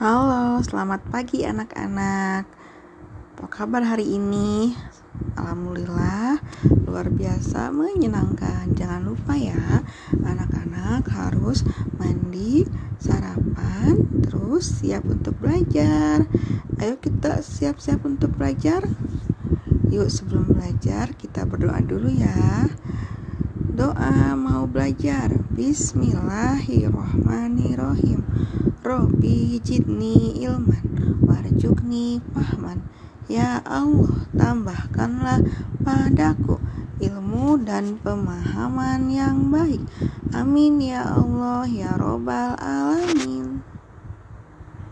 Halo, selamat pagi anak-anak. Apa kabar hari ini? Alhamdulillah, luar biasa menyenangkan. Jangan lupa ya, anak-anak harus mandi, sarapan, terus siap untuk belajar. Ayo kita siap-siap untuk belajar. Yuk, sebelum belajar kita berdoa dulu ya. Doa mau belajar. Bismillahirrahmanirrahim. Robi jidni ilman warjukni pahman Ya Allah tambahkanlah padaku ilmu dan pemahaman yang baik. Amin ya Allah ya robbal alamin